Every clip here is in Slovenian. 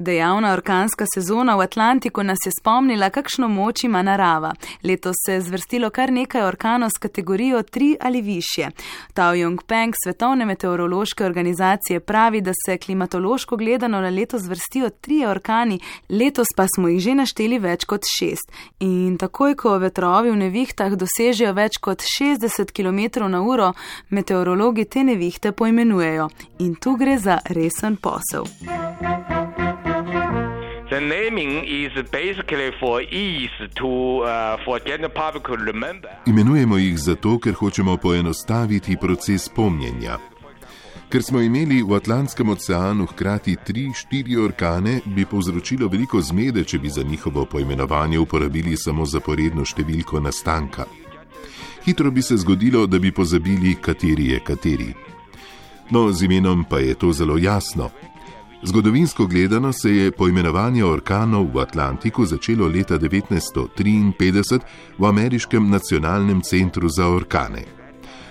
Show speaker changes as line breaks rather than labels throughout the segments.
Dejavna orkanska sezona v Atlantiku nas je spomnila, kakšno moč ima narava. Letos se je zvrstilo kar nekaj orkanov s kategorijo 3 ali više. Tao Jung Peng Svetovne meteorološke organizacije pravi, da se klimatološko gledano na leto zvrstijo tri orkani, letos pa smo jih že našteli več kot šest. In takoj, ko vetrovi v nevihtah dosežejo več kot 60 km na uro, meteorologi te nevihte poimenujejo. In tu gre za resen posel.
The naming is basically for ease to uh, for general public to remember.
Imenujemo jih zato, ker hočemo poenostaviti proces pomnjenja. Ker smo imeli v Atlantskem oceanu hkrati tri, štiri orkane, bi povzročilo veliko zmede, če bi za njihovo poimenovanje uporabili samo zaporedno številko nastanka. Hitro bi se zgodilo, da bi pozabili, kateri je kateri. No, z imenom pa je to zelo jasno. Zgodovinsko gledano se je poimenovanje orkanov v Atlantiku začelo leta 1953 v Ameriškem nacionalnem centru za orkane.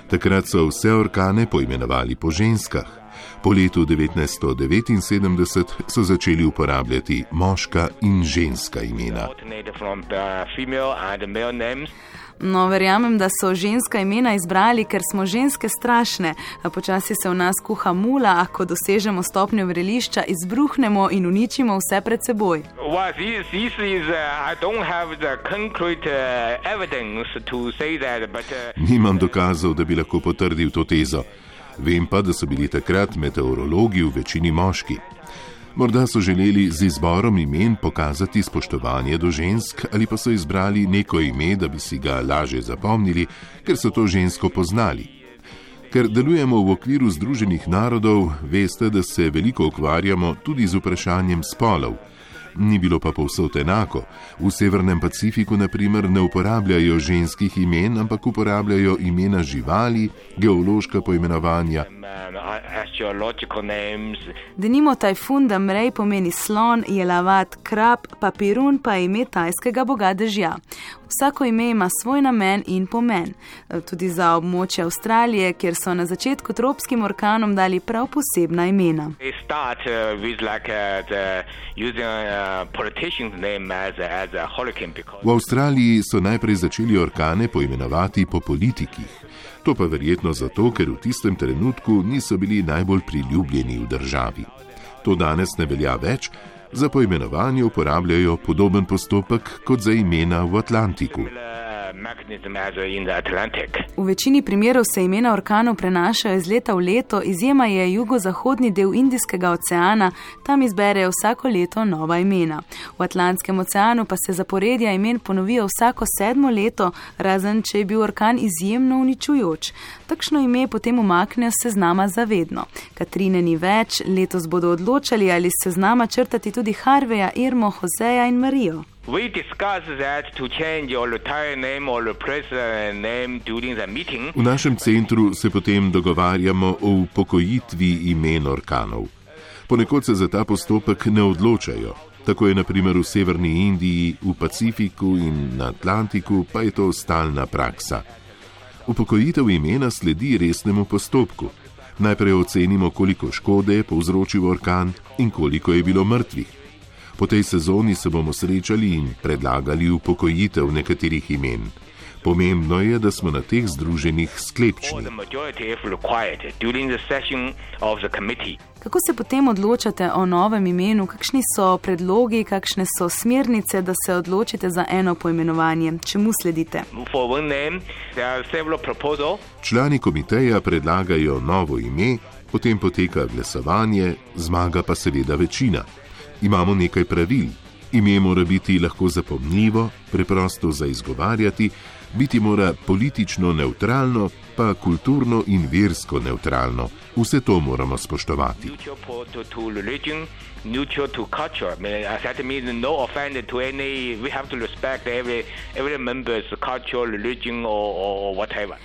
Takrat so vse orkane poimenovali po ženskah. Po letu 1979 so začeli uporabljati moška in ženska imena.
No, verjamem, da so ženska imena izbrali, ker smo ženske strašne. Počasi se v nas kuha mula, a ko dosežemo stopnjo vrelišča, izbruhnemo in uničimo vse pred seboj.
Well, this, this is, uh, concrete uh, that, but uh,
Nimam dokazov, da bi lahko potrdil to tezo. Vem pa, da so bili takrat meteorologi v večini moški. Morda so želeli z izborom imen pokazati spoštovanje do žensk, ali pa so izbrali neko ime, da bi si ga lažje zapomnili, ker so to žensko poznali. Ker delujemo v okviru Združenih narodov, veste, da se veliko ukvarjamo tudi z vprašanjem spolov. Ni bilo pa povsod enako. V Severnem Pacifiku, na primer, ne uporabljajo ženskih imen, ampak uporabljajo imena živali, geološka poimenovanja.
Denimo tajfun, da mrej pomeni slon, jelavat, krab, papirun pa ime tajskega boga dežja. Vsako ime ima svoj namen in pomen. Tudi za območje Avstralije, kjer so na začetku tropskim orkanom dali prav posebna imena.
Start uh, with like uh, the using a politician's name as a, as a hurricane because
V Avstraliji so najprej začeli orkane poimenovati po politikih. To pa verjetno zato, ker v tistem trenutku niso bili najbolj priljubljeni v državi. To danes ne velja več, za poimenovanje uporabljajo podoben postopek kot za imena v Atlantiku.
V večini primerov se imena orkanov prenašajo iz leta v leto, izjema je jugozahodni del Indijskega oceana, tam izberejo vsako leto nova imena. V Atlantskem oceanu pa se zaporedja imen ponovijo vsako sedmo leto, razen če je bil orkan izjemno uničujoč. Takšno ime potem umaknejo s seznama zavedno. Katrine ni več, letos bodo odločali, ali s seznama črtati tudi Harveja, Irmo, Hozeja in Marijo.
We discussed that to change your retire name or the name during the meeting.
V našem centru se potem dogovarjamo o upokojitvi imen orkanov. Ponekod se za ta postopek ne odločajo. Tako je naprimer v Severni Indiji, v Pacifiku in na Atlantiku pa je to stalna praksa. Upokojitev imena sledi resnemu postopku. Najprej ocenimo, koliko škode je povzročil orkan in koliko je bilo mrtvih. Po tej sezoni se bomo srečali in predlagali upokojitev nekaterih imen. Pomembno je, da smo na teh združenjih
Or
sklepčni.
Kako se potem odločate o novem imenu, kakšni so predlogi, kakšne so smernice, da se odločite za eno poimenovanje, čemu sledite?
For one name, there are several proposals.
Člani komiteja predlagajo novo ime, potem poteka glasovanje, zmaga pa seveda večina. Imamo nekaj pravil. Ime mora biti lahko zapomljivo, preprosto za izgovarjati, biti mora politično neutralno, pa kulturno in versko neutralno. Vse to moramo spoštovati.
neutral to, culture. I mean, that means no offense to any. We have to respect every every member's culture, religion, or, or whatever.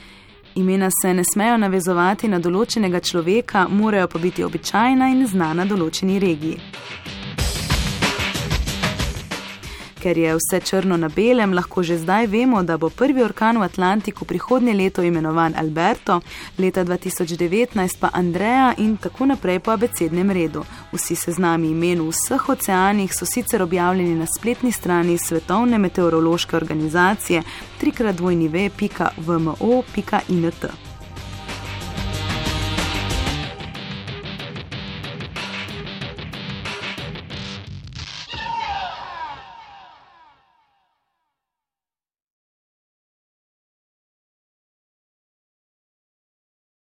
Imena se ne smejo navezovati na določenega človeka, morajo pa biti običajna in znana določeni regiji. Ker je vse črno na belem, lahko že zdaj vemo, da bo prvi orkan v Atlantiku prihodnje leto imenovan Alberto, leta 2019 pa Andreja in tako naprej po abecednem redu. Vsi seznami imen v vseh oceanih so sicer objavljeni na spletni strani Svetovne meteorološke organizacije 3x2nv.vmo.int.